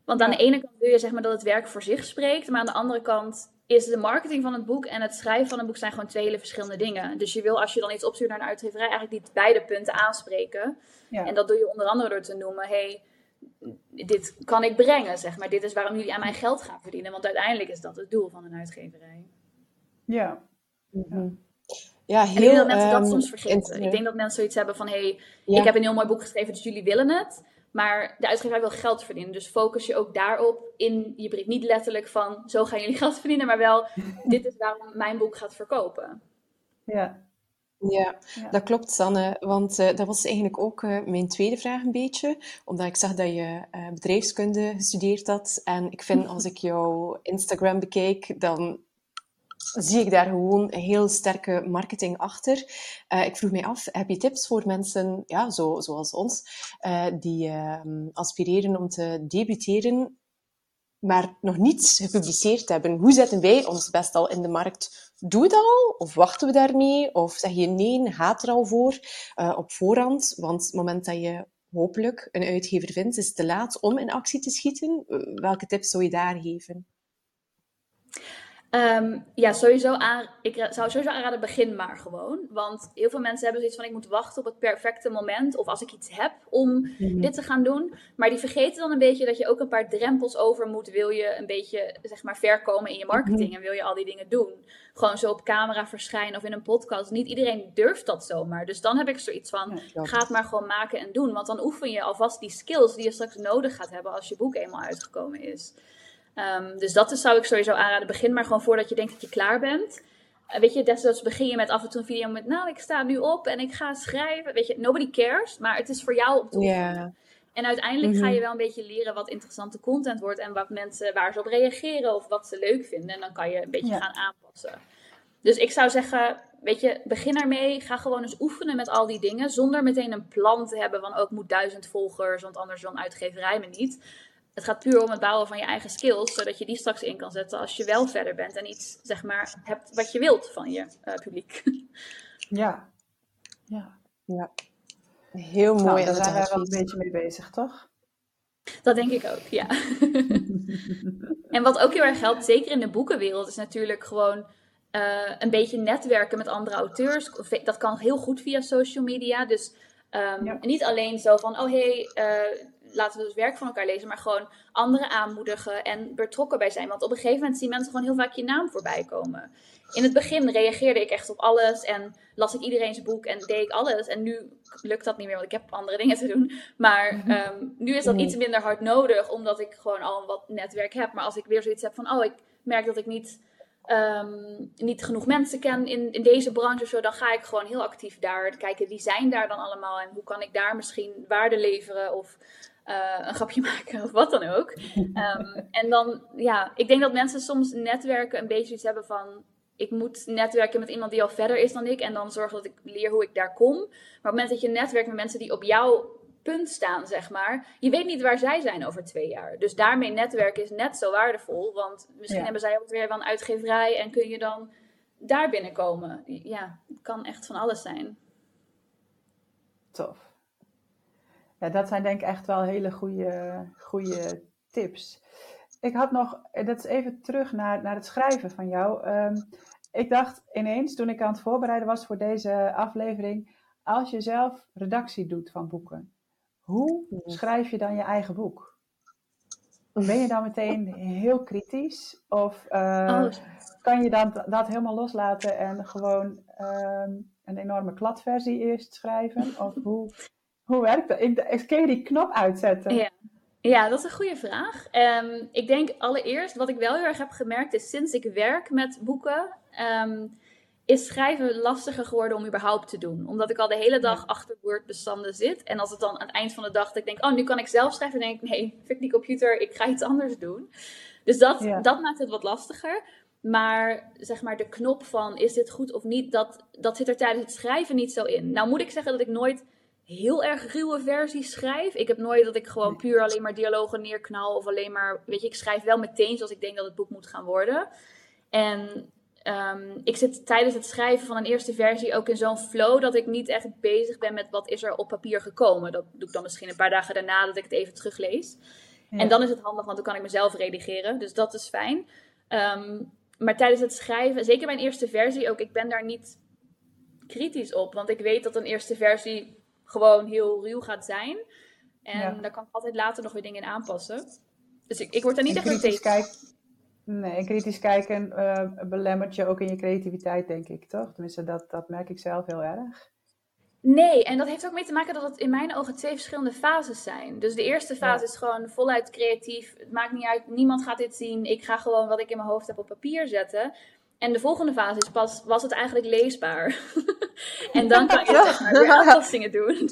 Want aan de ene kant wil je zeg maar dat het werk voor zich spreekt, maar aan de andere kant is de marketing van het boek en het schrijven van een boek zijn gewoon twee hele verschillende dingen. Dus je wil als je dan iets opstuurt naar een uitgeverij eigenlijk niet beide punten aanspreken. Ja. En dat doe je onder andere door te noemen, hey, dit kan ik brengen, zeg maar. Dit is waarom jullie aan mijn geld gaan verdienen. Want uiteindelijk is dat het doel van een uitgeverij. Ja. Mhm. Ja, heel, en ik denk dat mensen dat ehm, soms vergeten. Ik denk dat mensen zoiets hebben van... hé, hey, ik heb een heel mooi boek geschreven, dus jullie willen het. Maar de uitgeverij wil geld verdienen. Dus focus je ook daarop in je brief. Niet letterlijk van, zo gaan jullie <laughs> geld verdienen. Maar wel, dit is waarom mijn boek gaat verkopen. Ja, ja, dat klopt, Sanne. Want uh, dat was eigenlijk ook uh, mijn tweede vraag een beetje. Omdat ik zag dat je uh, bedrijfskunde gestudeerd had. En ik vind, als ik jouw Instagram bekijk, dan zie ik daar gewoon heel sterke marketing achter. Uh, ik vroeg mij af, heb je tips voor mensen ja, zo, zoals ons, uh, die uh, aspireren om te debuteren, maar nog niets gepubliceerd hebben? Hoe zetten wij ons best al in de markt? Doe het al? Of wachten we daarmee? Of zeg je nee, gaat er al voor op voorhand? Want het moment dat je hopelijk een uitgever vindt, is het te laat om in actie te schieten. Welke tips zou je daar geven? Um, ja, sowieso aan, ik zou sowieso aanraden, begin maar gewoon. Want heel veel mensen hebben zoiets van, ik moet wachten op het perfecte moment. Of als ik iets heb om mhm. dit te gaan doen. Maar die vergeten dan een beetje dat je ook een paar drempels over moet. Wil je een beetje, zeg maar, ver komen in je marketing. Mhm. En wil je al die dingen doen. Gewoon zo op camera verschijnen of in een podcast. Niet iedereen durft dat zomaar. Dus dan heb ik zoiets van, ga het maar gewoon maken en doen. Want dan oefen je alvast die skills die je straks nodig gaat hebben als je boek eenmaal uitgekomen is. Um, dus dat is, zou ik sowieso aanraden. Begin maar gewoon voordat je denkt dat je klaar bent. Uh, weet je, desnoods begin je met af en toe een video met... Nou, ik sta nu op en ik ga schrijven. Weet je, nobody cares. Maar het is voor jou om te yeah. En uiteindelijk ga je mhm. wel een beetje leren wat interessante content wordt. En wat mensen, waar ze op reageren of wat ze leuk vinden. En dan kan je een beetje gaan aanpassen. Dus ik zou zeggen, weet je, begin ermee. Ga gewoon eens oefenen met al die dingen. Zonder meteen een plan te hebben van, ook oh, moet duizend volgers. Want anders dan uitgeverij me niet het gaat puur om het bouwen van je eigen skills, zodat je die straks in kan zetten als je wel verder bent en iets zeg maar hebt wat je wilt van je uh, publiek. <laughs> Ja. ja. Ja. Heel mooi. Nou, daar zijn wij wel een beetje mee bezig, toch? Dat denk ik ook, ja. <laughs> en wat ook heel erg helpt, zeker in de boekenwereld, is natuurlijk gewoon uh, een beetje netwerken met andere auteurs. Dat kan heel goed via social media. Dus um, niet alleen zo van, oh hey, uh, laten we dus werk van elkaar lezen, maar gewoon anderen aanmoedigen en betrokken bij zijn. Want op een gegeven moment zien mensen gewoon heel vaak je naam voorbij komen. In het begin reageerde ik echt op alles en las ik iedereen zijn boek en deed ik alles. En nu lukt dat niet meer, want ik heb andere dingen te doen. Maar um, nu is dat iets minder hard nodig, omdat ik gewoon al wat netwerk heb. Maar als ik weer zoiets heb van, oh, ik merk dat ik niet um, niet genoeg mensen ken in, in deze branche of zo, dan ga ik gewoon heel actief daar kijken wie zijn daar dan allemaal en hoe kan ik daar misschien waarde leveren of uh, een grapje <laughs> maken of wat dan ook. Um, en dan, ja, ik denk dat mensen soms netwerken een beetje iets hebben van ik moet netwerken met iemand die al verder is dan ik en dan zorgen dat ik leer hoe ik daar kom. Maar op het moment dat je netwerkt met mensen die op jouw punt staan, zeg maar. Je weet niet waar zij zijn over twee jaar. Dus daarmee netwerken is net zo waardevol. Want misschien hebben zij ook weer wel een uitgeverij en kun je dan daar binnenkomen. Ja, het kan echt van alles zijn. Tof. Ja, dat zijn denk ik echt wel hele goede, goede tips. Ik had nog, dat is even terug naar, naar het schrijven van jou. Ehm, ik dacht ineens, toen ik aan het voorbereiden was voor deze aflevering, als je zelf redactie doet van boeken, hoe schrijf je dan je eigen boek? Ben je dan meteen heel kritisch? Of uh, kan je dan dat helemaal loslaten en gewoon uh, een enorme kladversie eerst schrijven? Of hoe, hoe werkt dat? Ik, kun je die knop uitzetten? Ja. Ja, dat is een goede vraag. Um, ik denk allereerst, wat ik wel heel erg heb gemerkt, is sinds ik werk met boeken, um, is schrijven lastiger geworden om überhaupt te doen. Omdat ik al de hele dag achter Word-bestanden zit. En als het dan aan het eind van de dag dat ik denk, oh, nu kan ik zelf schrijven, dan denk ik, nee, fuck die computer, ik ga iets anders doen. Dus dat, dat maakt het wat lastiger. Maar zeg maar de knop van is dit goed of niet, dat, dat zit er tijdens het schrijven niet zo in. Nou moet ik zeggen dat ik nooit heel erg ruwe versies schrijf. Ik heb nooit dat ik gewoon puur alleen maar dialogen neerknal of alleen maar, weet je, ik schrijf wel meteen zoals ik denk dat het boek moet gaan worden. En Um, ik zit tijdens het schrijven van een eerste versie ook in zo'n flow dat ik niet echt bezig ben met wat is er op papier gekomen. Dat doe ik dan misschien een paar dagen daarna dat ik het even teruglees. En dan is het handig, want dan kan ik mezelf redigeren. Dus dat is fijn. Um, maar tijdens het schrijven, zeker mijn eerste versie ook, ik ben daar niet kritisch op. Want ik weet dat een eerste versie gewoon heel ruw gaat zijn. En daar kan ik altijd later nog weer dingen in aanpassen. Dus ik, ik word daar niet echt mee tegen. Nee, kritisch kijken uh, belemmert je ook in je creativiteit, denk ik, toch? Tenminste, dat, dat merk ik zelf heel erg. Nee, en dat heeft ook mee te maken dat het in mijn ogen twee verschillende fases zijn. Dus de eerste fase is gewoon voluit creatief. Het maakt niet uit, niemand gaat dit zien. Ik ga gewoon wat ik in mijn hoofd heb op papier zetten. En de volgende fase is pas, was het eigenlijk leesbaar? <laughs> en dan <laughs> kan je zeg maar, weer aanpassingen doen.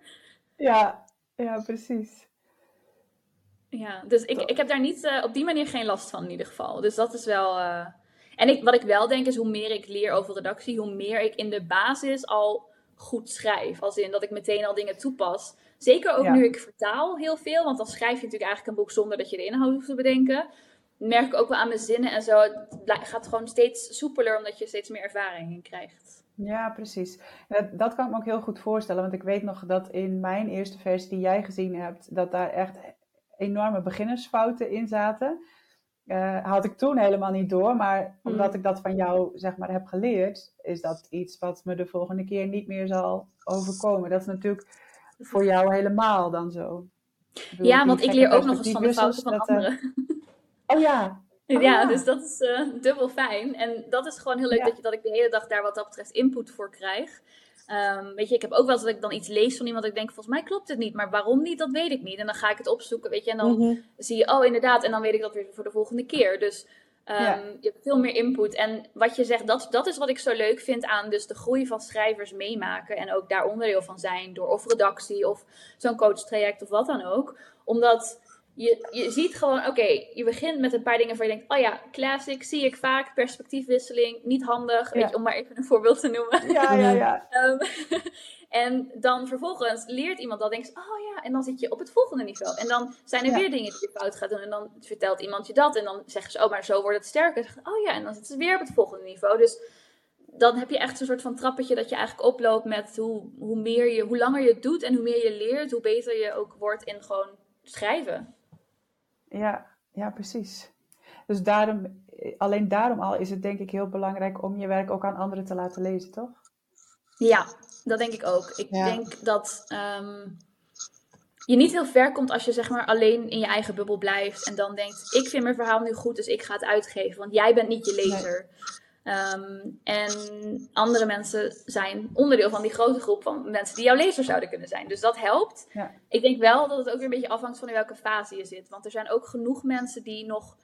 <laughs> ja, ja, precies. Ja, dus ik, ik heb daar niet uh, op die manier geen last van in ieder geval. Dus dat is wel. Uh... En ik, wat ik wel denk is, hoe meer ik leer over redactie, hoe meer ik in de basis al goed schrijf. Als in dat ik meteen al dingen toepas. Zeker ook nu ik vertaal heel veel, want dan schrijf je natuurlijk eigenlijk een boek zonder dat je de inhoud hoeft te bedenken. Merk ik ook wel aan mijn zinnen en zo. Het gaat gewoon steeds soepeler, omdat je steeds meer ervaring in krijgt. Ja, precies. Dat, dat kan ik me ook heel goed voorstellen, want ik weet nog dat in mijn eerste versie die jij gezien hebt, dat daar echt enorme beginnersfouten in zaten. Uh, had ik toen helemaal niet door, maar omdat ik dat van jou zeg maar heb geleerd, is dat iets wat me de volgende keer niet meer zal overkomen. Dat is natuurlijk voor jou helemaal dan zo. ja, want ik leer ook nog eens van de fouten van dat, eh, anderen. <laughs> Oh ja. Ja, ah. dus dat is uh, dubbel fijn. En dat is gewoon heel leuk dat, je, dat ik de hele dag daar wat dat betreft input voor krijg. Um, weet je, ik heb ook wel eens dat ik dan iets lees van iemand dat ik denk, volgens mij klopt het niet, maar waarom niet, dat weet ik niet. En dan ga ik het opzoeken, weet je, en dan mhm. zie je, oh inderdaad, en dan weet ik dat weer voor de volgende keer. Dus um, je hebt veel meer input. En wat je zegt, dat, dat is wat ik zo leuk vind aan dus de groei van schrijvers meemaken en ook daar onderdeel van zijn door of redactie of zo'n coachtraject of wat dan ook. Omdat je, je ziet gewoon, oké, je begint met een paar dingen waar je denkt, oh ja, classic, zie ik vaak, perspectiefwisseling, niet handig, weet je, om maar even een voorbeeld te noemen. Ja, ja, ja. um, <laughs> en dan vervolgens leert iemand dat, denkt, oh ja, en dan zit je op het volgende niveau. En dan zijn er weer dingen die je fout gaat doen en dan vertelt iemand je dat en dan zeggen ze, oh, maar zo wordt het sterker. Oh ja, en dan zitten ze weer op het volgende niveau. Dus dan heb je echt een soort van trappetje dat je eigenlijk oploopt met hoe, hoe, meer je, hoe langer je het doet en hoe meer je leert, hoe beter je ook wordt in gewoon schrijven. Ja, ja, precies. Dus daarom, alleen daarom al is het denk ik heel belangrijk om je werk ook aan anderen te laten lezen, toch? Ja, dat denk ik ook. Ik denk dat ehm, je niet heel ver komt als je zeg maar alleen in je eigen bubbel blijft en dan denkt: ik vind mijn verhaal nu goed, dus ik ga het uitgeven, want jij bent niet je lezer. Ehm, en andere mensen zijn onderdeel van die grote groep van mensen die jouw lezer zouden kunnen zijn. Dus dat helpt. Ja. Ik denk wel dat het ook weer een beetje afhangt van in welke fase je zit. Want er zijn ook genoeg mensen die nog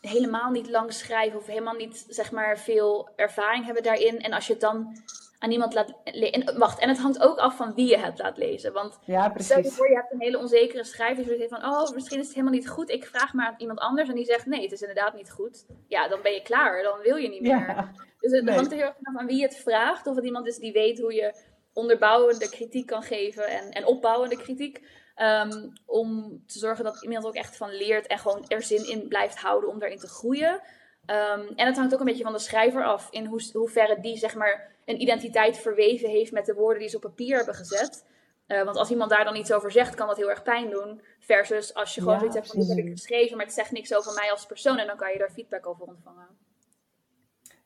helemaal niet lang schrijven of helemaal niet zeg maar veel ervaring hebben daarin. En als je het dan aan iemand laat lezen. Wacht, en het hangt ook af van wie je het laat lezen. Want ja, stel je voor, je hebt een hele onzekere schrijver die zegt van, oh, misschien is het helemaal niet goed. Ik vraag maar aan iemand anders en die zegt, nee, het is inderdaad niet goed. Ja, dan ben je klaar. Dan wil je niet meer. Dus het hangt er heel erg vanaf aan wie het vraagt. Of het iemand is die weet hoe je onderbouwende kritiek kan geven en, en opbouwende kritiek. Um, om te zorgen dat iemand ook echt van leert en gewoon er zin in blijft houden om daarin te groeien. Um, en het hangt ook een beetje van de schrijver af in hoe, hoeverre die zeg maar een identiteit verweven heeft met de woorden die ze op papier hebben gezet. Uh, want als iemand daar dan iets over zegt, kan dat heel erg pijn doen. Versus als je gewoon ja, zoiets hebt van, dit heb ik geschreven, maar het zegt niks over mij als persoon. En dan kan je daar feedback over ontvangen.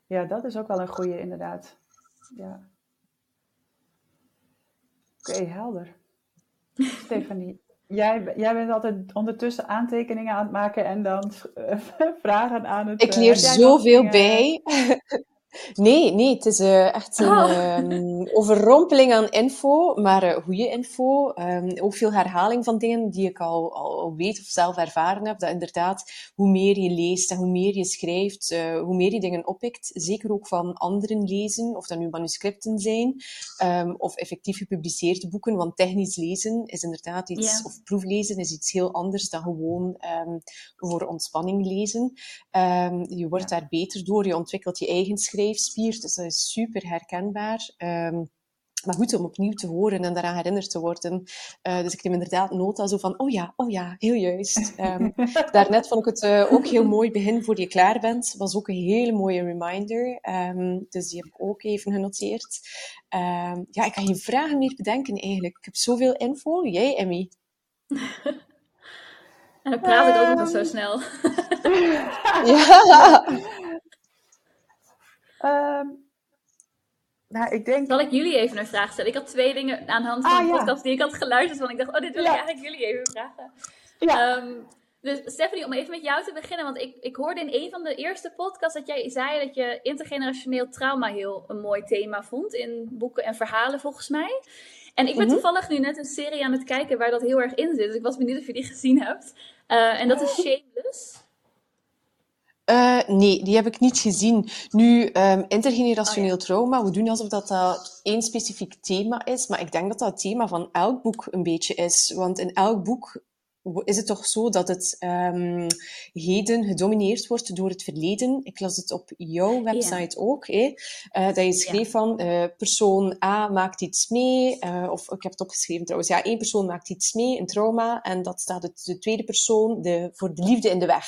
Ja, dat is ook wel een goede inderdaad. Ja. Oké, helder. <laughs> Stefanie, jij, jij bent altijd ondertussen aantekeningen aan het maken en dan <laughs> vragen aan het... Ik leer zoveel bij. <laughs> Nee, nee, het is uh, echt een oh. overrompeling aan info, maar uh, goede info. Um, ook veel herhaling van dingen die ik al, al, weet of zelf ervaren heb. Dat inderdaad, hoe meer je leest en hoe meer je schrijft, uh, hoe meer je dingen oppikt. Zeker ook van anderen lezen, of dat nu manuscripten zijn, um, of effectief gepubliceerde boeken. Want technisch lezen is inderdaad iets, yeah. of proeflezen is iets heel anders dan gewoon voor ontspanning lezen. je wordt daar beter door, je ontwikkelt je eigen schrijf schrijfspier. Dus dat is super herkenbaar. Um, maar goed om opnieuw te horen en daaraan herinnerd te worden. Uh, dus ik neem inderdaad nota zo van, oh ja, oh ja, heel juist. Um, <laughs> daarnet vond ik het uh, ook heel mooi begin voor je klaar bent. was ook een hele mooie reminder. Um, dus die heb ik ook even genoteerd. Um, ja, ik kan geen vragen meer bedenken eigenlijk. Ik heb zoveel info. Jij, Emmy? <laughs> en dan praat ik ook nog zo snel. <laughs> ja. Um, nou, ik denk... Zal ik jullie even een vraag stellen? Ik had twee dingen aan de hand van ah, de podcast die ik had geluisterd. Want ik dacht, oh, dit wil ik eigenlijk jullie even vragen. Ja. Um, dus Stephanie, om even met jou te beginnen. Want ik, ik hoorde in een van de eerste podcasts dat jij zei dat je intergenerationeel trauma heel een mooi thema vond. In boeken en verhalen volgens mij. En ik ben mhm. toevallig nu net een serie aan het kijken waar dat heel erg in zit. Dus ik was benieuwd of je die gezien hebt. Uh, en dat is Shameless. Uh, nee, die heb ik niet gezien. Nu, um, intergenerationeel oh, ja. trauma, we doen alsof dat, dat één specifiek thema is, maar ik denk dat dat het thema van elk boek een beetje is. Want in elk boek is het toch zo dat het um, heden gedomineerd wordt door het verleden. Ik las het op jouw website ook. Hè? Uh, dat je schreef van uh, persoon A maakt iets mee, uh, of ik heb het opgeschreven trouwens. Ja, één persoon maakt iets mee, een trauma, en dat staat het, de tweede persoon de, voor de liefde in de weg.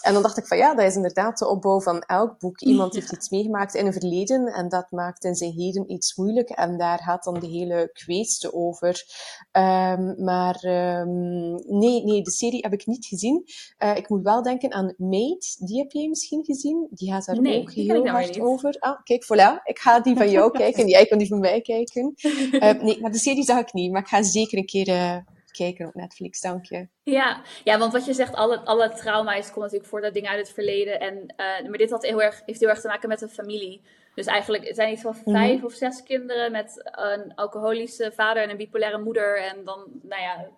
En dan dacht ik van ja, dat is inderdaad de opbouw van elk boek. <laughs> Iemand heeft iets meegemaakt in een verleden en dat maakt in zijn heden iets moeilijk. En daar gaat dan de hele kwestie over. Um, maar um, nee, nee, de serie heb ik niet gezien. Uh, ik moet wel denken aan Maid. Die heb jij misschien gezien? Die gaat daar nee, ook heel hard over. Ah, kijk, voilà. Ik ga die van jou <laughs> kijken en jij kan die van mij kijken. Uh, <laughs> nee, maar de serie zag ik niet. Maar ik ga zeker een keer... Uh, kijken op Netflix, dank je. Ja, ja want wat je zegt, alle, alle trauma's komt natuurlijk voort uit dingen uit het verleden. En, maar dit had heel erg, heeft heel erg te maken met een familie. Dus eigenlijk het zijn iets van vijf mm -hmm. of zes kinderen met een alcoholische vader en een bipolaire moeder. En dan, nou ja,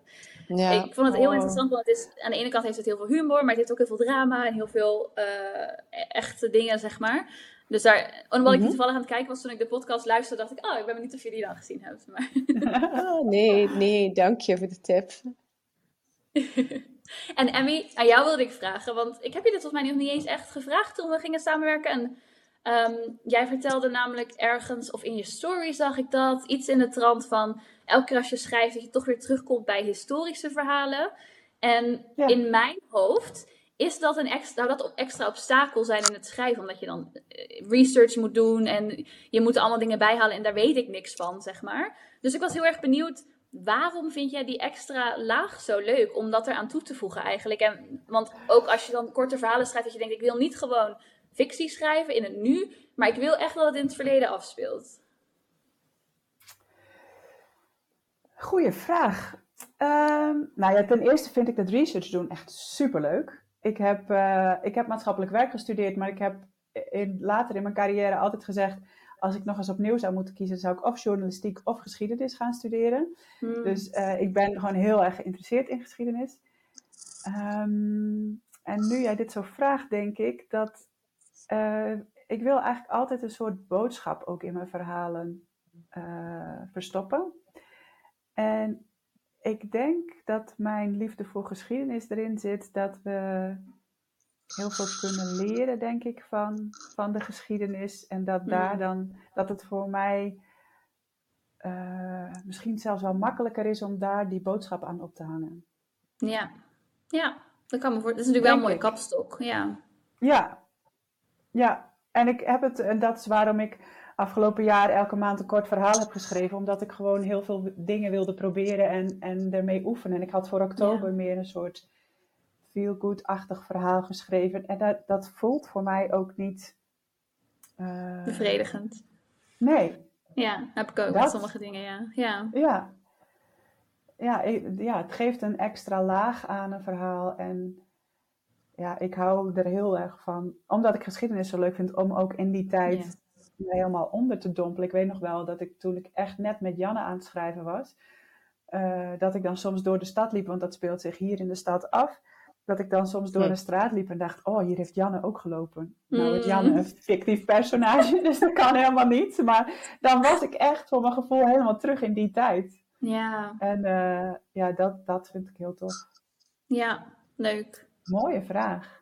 ja. Ik vond het heel oh. interessant, want het is, aan de ene kant heeft het heel veel humor, maar het heeft ook heel veel drama en heel veel uh, echte dingen, zeg maar. Dus daar, omdat ik die toevallig aan het kijken was toen ik de podcast luisterde, dacht ik, oh, ik ben benieuwd of je die dan gezien hebt. Maar... <laughs> nee, nee, dank je voor de tip. <laughs> en Emmy, aan jou wilde ik vragen, want ik heb je dit volgens mij nog niet eens echt gevraagd toen we gingen samenwerken. En um, jij vertelde namelijk ergens, of in je story zag ik dat, iets in de trant van elke keer als je schrijft, dat je toch weer terugkomt bij historische verhalen. En ja. in mijn hoofd is dat een extra, zou dat extra obstakel zijn in het schrijven, omdat je dan research moet doen en je moet allemaal dingen bijhalen en daar weet ik niks van, zeg maar. Dus ik was heel erg benieuwd, waarom vind jij die extra laag zo leuk om dat eraan toe te voegen eigenlijk? En, want ook als je dan korte verhalen schrijft, dat je denkt, ik wil niet gewoon fictie schrijven in het nu, maar ik wil echt dat het in het verleden afspeelt. Goeie vraag. Um, nou ja, ten eerste vind ik het research doen echt superleuk. Ik heb, uh, ik heb maatschappelijk werk gestudeerd, maar ik heb in, later in mijn carrière altijd gezegd: als ik nog eens opnieuw zou moeten kiezen, zou ik of journalistiek of geschiedenis gaan studeren. Hmm. Dus uh, ik ben gewoon heel erg geïnteresseerd in geschiedenis. Um, en nu jij dit zo vraagt, denk ik dat uh, ik wil eigenlijk altijd een soort boodschap ook in mijn verhalen verstoppen. En ik denk dat mijn liefde voor geschiedenis erin zit dat we heel veel kunnen leren, denk ik, van, van de geschiedenis. En dat daar dan, dat het voor mij uh, misschien zelfs wel makkelijker is om daar die boodschap aan op te hangen. Ja, ja, dat kan me voor. Dat is natuurlijk wel een mooie kapstok, ja. Ja, ja. En ik heb het, en dat is waarom ik afgelopen jaar elke maand een kort verhaal heb geschreven. Omdat ik gewoon heel veel dingen wilde proberen en, en ermee oefenen. En ik had voor oktober ja. meer een soort feel-good-achtig verhaal geschreven. En dat, dat voelt voor mij ook niet... Uh... Bevredigend. Nee. Ja, heb ik ook dat... met sommige dingen, ja. Ja. ja. Ja, ja, het geeft een extra laag aan een verhaal. En ja, ik hou er heel erg van, omdat ik geschiedenis zo leuk vind, om ook in die tijd me helemaal onder te dompelen. Ik weet nog wel dat ik toen ik echt net met Janne aan het schrijven was, uh, dat ik dan soms door de stad liep, want dat speelt zich hier in de stad af. Dat ik dan soms door een straat liep en dacht, oh, hier heeft Janne ook gelopen. Mm. Nou is Janne een fictief personage, <laughs> dus dat kan helemaal niet. Maar dan was ik echt voor mijn gevoel helemaal terug in die tijd. Ja. En uh, ja, dat, dat vind ik heel tof. Ja, leuk. Mooie vraag.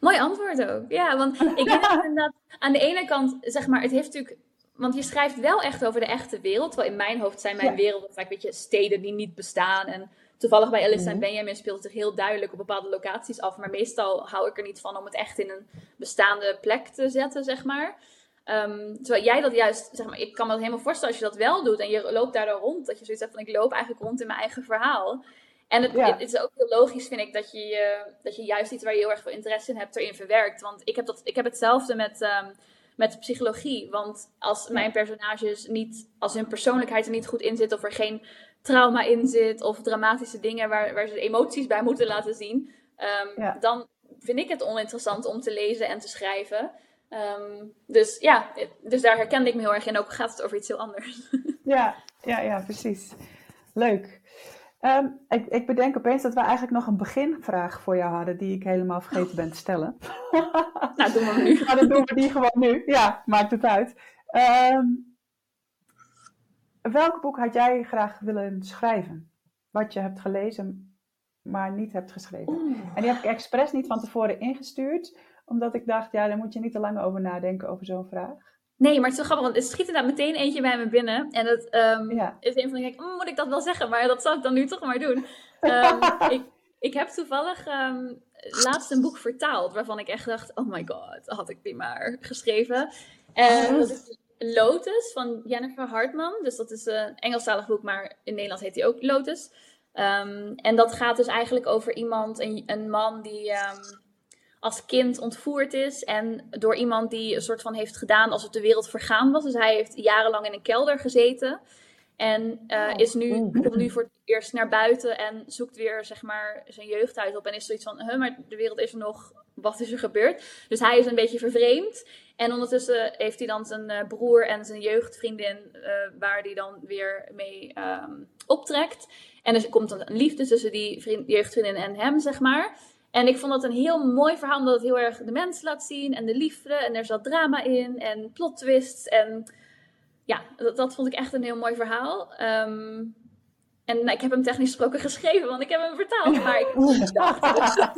Mooi antwoord ook. Ja, want ik denk <laughs> dat inderdaad aan de ene kant, zeg maar, het heeft natuurlijk. Want je schrijft wel echt over de echte wereld. Terwijl in mijn hoofd zijn mijn ja. werelden vaak weet je, steden die niet bestaan. En toevallig bij Alice mm en Benjamin speelt het zich heel duidelijk op bepaalde locaties af. Maar meestal hou ik er niet van om het echt in een bestaande plek te zetten, zeg maar. Um, terwijl jij dat juist, zeg maar, ik kan me dat helemaal voorstellen als je dat wel doet en je loopt daar dan rond. Dat je zoiets hebt van, ik loop eigenlijk rond in mijn eigen verhaal. En het, ja. het, is ook heel logisch, vind ik, dat je, dat je juist iets waar je heel erg veel interesse in hebt, erin verwerkt. Want ik heb, dat, ik heb hetzelfde met, um, met psychologie. Want als mijn personages niet, als hun persoonlijkheid er niet goed in zit, of er geen trauma in zit, of dramatische dingen waar, waar ze emoties bij moeten laten zien, um, ja. dan vind ik het oninteressant om te lezen en te schrijven. Um, dus ja, dus daar herkende ik me heel erg in. Ook gaat het over iets heel anders. <laughs> Ja, ja, ja precies. Leuk. Um, ik, ik, bedenk opeens dat we eigenlijk nog een beginvraag voor jou hadden, die ik helemaal vergeten ben te stellen. <laughs> nou, doen we nu. <laughs> nou, dan doen we die gewoon nu. Ja, maakt het uit. Um, welk boek had jij graag willen schrijven? Wat je hebt gelezen maar niet hebt geschreven. En die heb ik expres niet van tevoren ingestuurd, omdat ik dacht, ja, daar moet je niet te lang over nadenken over zo'n vraag. Nee, maar het is grappig, want er schiet inderdaad meteen eentje bij me binnen. En het um, is een van de mm, moet ik dat wel zeggen? Maar dat zal ik dan nu toch maar doen. Um, <laughs> ik, ik heb toevallig um, laatst een boek vertaald, waarvan ik echt dacht, oh my god, had ik die maar geschreven. En oh. dat is Lotus van Jennifer Hartman. Dus dat is een Engelstalig boek, maar in Nederland heet hij ook Lotus. en dat gaat dus eigenlijk over iemand, een, een man die als kind ontvoerd is en door iemand die een soort van heeft gedaan alsof de wereld vergaan was. Dus hij heeft jarenlang in een kelder gezeten en uh, is nu, komt nu voor het eerst naar buiten en zoekt weer zeg maar zijn jeugdhuis op en is zoiets van, huh, maar de wereld is er nog, wat is er gebeurd? Dus hij is een beetje vervreemd en ondertussen heeft hij dan zijn uh, broer en zijn jeugdvriendin uh, waar hij dan weer mee um, optrekt. En er komt een liefde tussen die vriend, jeugdvriendin en hem, zeg maar. En ik vond dat een heel mooi verhaal, omdat het heel erg de mensen laat zien en de liefde. En er zat drama in en plot twists. En ja, dat, dat vond ik echt een heel mooi verhaal. Um, en nou, ik heb hem technisch gesproken geschreven, want ik heb hem vertaald. Maar ik <laughs> dacht...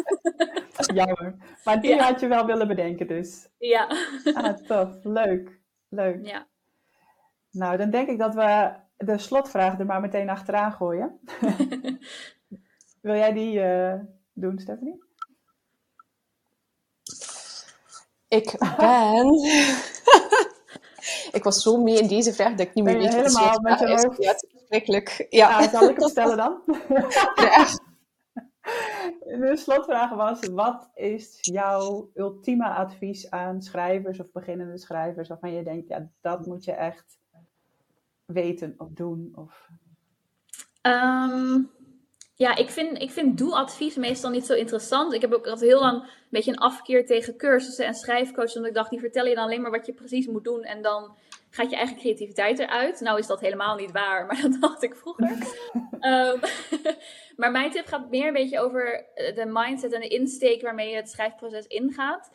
<laughs> Jammer. Maar die had je wel willen bedenken dus. Ja. Ah, tof. Leuk. Leuk. Ja. Nou, dan denk ik dat we de slotvraag er maar meteen achteraan gooien. <laughs> Wil jij die... Uh doen, Stephanie? Ik ben. <laughs> ik was zo mee in deze vraag dat ik niet meer weet wat helemaal met je hoofd. Ja, verschrikkelijk. Ja. zal ik hem stellen dan? <laughs> ja. <laughs> De slotvraag was: wat is jouw ultieme advies aan schrijvers of beginnende schrijvers waarvan je denkt, ja, dat moet je echt weten of doen? Of... Um, ja, ik vind, ik vind doe-advies meestal niet zo interessant. Ik heb ook altijd heel lang een beetje een afkeer tegen cursussen en schrijfcoaches. Omdat ik dacht, die vertellen je dan alleen maar wat je precies moet doen. En dan gaat je eigen creativiteit eruit. Nou is dat helemaal niet waar, <laughs> maar dat dacht ik vroeger. um, <laughs> <laughs> maar mijn tip gaat meer een beetje over de mindset en de insteek waarmee je het schrijfproces ingaat.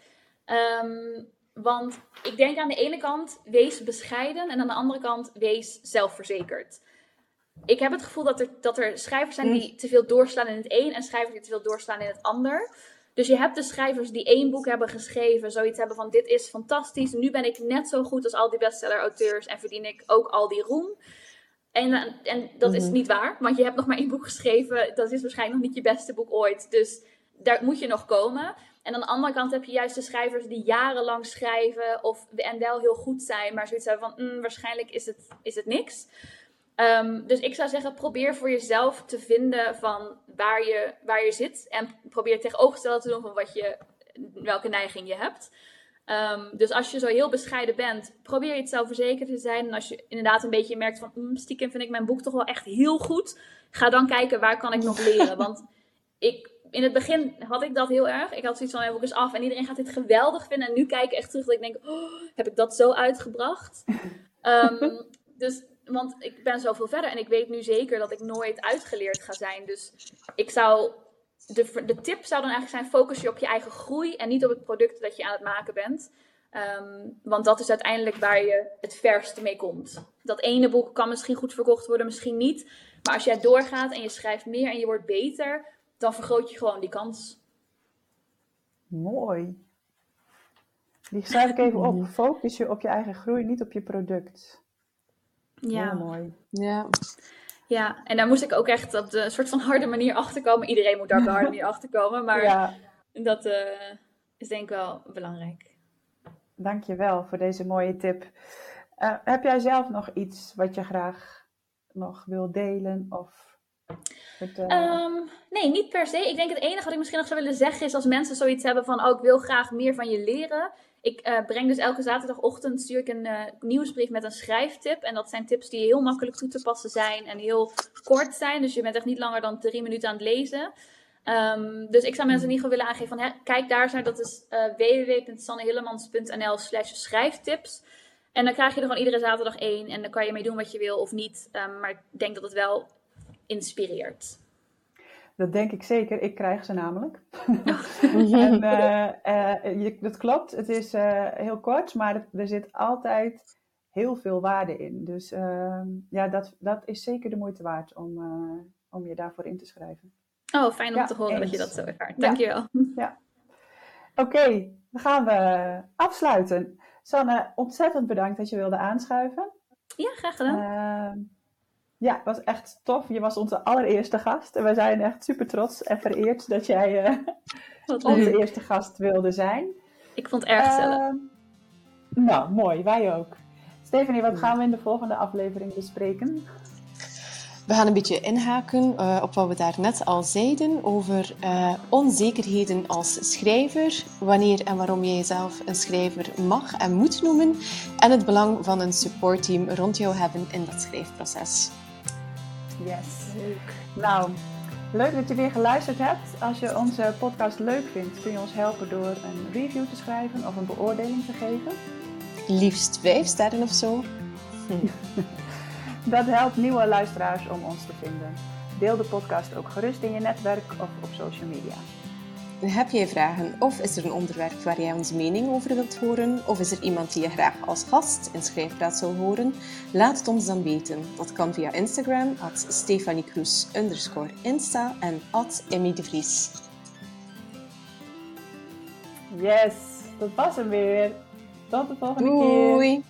Um, want ik denk aan de ene kant, wees bescheiden. En aan de andere kant, wees zelfverzekerd ik heb het gevoel dat er, dat er schrijvers zijn die mm. te veel doorslaan in het een en schrijvers die te veel doorslaan in het ander. Dus je hebt de schrijvers die één boek hebben geschreven, zoiets hebben van dit is fantastisch, nu ben ik net zo goed als al die bestseller-auteurs en verdien ik ook al die roem. En, en dat is mhm. niet waar, want je hebt nog maar één boek geschreven, dat is waarschijnlijk nog niet je beste boek ooit. Dus daar moet je nog komen. En aan de andere kant heb je juist de schrijvers die jarenlang schrijven of, en wel heel goed zijn, maar zoiets hebben van mm, waarschijnlijk is het, is het niks. Um, dus ik zou zeggen, probeer voor jezelf te vinden van waar je, waar je zit. En probeer tegenovergestelde te doen van wat je, welke neiging je hebt. Um, dus als je zo heel bescheiden bent, probeer je zelfverzekerd te zijn. En als je inderdaad een beetje merkt van, mm, stiekem vind ik mijn boek toch wel echt heel goed. Ga dan kijken, waar kan ik nog <laughs> leren? Want ik, in het begin had ik dat heel erg. Ik had zoiets van, mijn boek is af en iedereen gaat dit geweldig vinden. En nu kijk ik echt terug dat ik denk, oh, heb ik dat zo uitgebracht? Um, <laughs> dus want ik ben zoveel verder en ik weet nu zeker dat ik nooit uitgeleerd ga zijn. Dus ik zou. De, de tip zou dan eigenlijk zijn: focus je op je eigen groei en niet op het product dat je aan het maken bent. Ehm, want dat is uiteindelijk waar je het verste mee komt. Dat ene boek kan misschien goed verkocht worden, misschien niet. Maar als jij doorgaat en je schrijft meer en je wordt beter, dan vergroot je gewoon die kans. Mooi. Die schrijf ik even op. <laughs> Focus je op je eigen groei, niet op je product. Ja. Heel mooi. Ja. Ja, en daar moest ik ook echt op de soort van harde manier achter komen. Iedereen moet daar op de harde <laughs> manier achter komen, maar ja. dat uh, is denk ik wel belangrijk. Dankjewel voor deze mooie tip. Uh, heb jij zelf nog iets wat je graag nog wil delen of um, nee, niet per se. Ik denk het enige wat ik misschien nog zou willen zeggen is als mensen zoiets hebben van, oh, ik wil graag meer van je leren. Ik uh, breng dus elke zaterdagochtend stuur ik een uh, nieuwsbrief met een schrijftip. En dat zijn tips die heel makkelijk toe te passen zijn en heel kort zijn. Dus je bent echt niet langer dan drie minuten aan het lezen. Um, dus ik zou mensen in ieder geval willen aangeven van, kijk daar. Dat is uh, www.sannehillemans.nl slash schrijftips. En dan krijg je er gewoon iedere zaterdag één. En dan kan je mee doen wat je wil of niet. Um, maar ik denk dat het wel inspireert. Dat denk ik zeker. Ik krijg ze namelijk. <laughs> <laughs> en, uh, uh, dat klopt. Het is uh, heel kort, maar er zit altijd heel veel waarde in. Dus ehm, ja, dat, dat is zeker de moeite waard om, om je daarvoor in te schrijven. Oh, fijn om Ja, te horen dat je dat zo ervaart. Ja. Dankjewel. <laughs> Oké, dan gaan we afsluiten. Sanne, ontzettend bedankt dat je wilde aanschuiven. Ja, graag gedaan. Ja, het was echt tof. Je was onze allereerste gast. En we zijn echt super trots en vereerd dat jij eh, <laughs> onze eerste gast wilde zijn. Ik vond het erg gezellig. Ehm, nou, mooi. Wij ook. Stephanie, wat gaan we in de volgende aflevering bespreken? We gaan een beetje inhaken eh, op wat we daarnet al zeiden over eh, onzekerheden als schrijver, wanneer en waarom je jezelf een schrijver mag en moet noemen, en het belang van een supportteam rond jou hebben in dat schrijfproces. Yes. Nou, leuk dat je weer geluisterd hebt. Als je onze podcast leuk vindt, kun je ons helpen door een review te schrijven of een beoordeling te geven. Liefst vijf sterren of zo. <laughs> Dat helpt nieuwe luisteraars om ons te vinden. Deel de podcast ook gerust in je netwerk of op social media. Heb jij vragen of is er een onderwerp waar jij onze mening over wilt horen? Of is er iemand die je graag als gast in Schrijfpraat zou horen? Laat het ons dan weten. Dat kan via Instagram, at Stefanie Kroes, underscore Insta en at Emmy de Vries. Yes, dat was hem weer. Tot de volgende keer. Doei!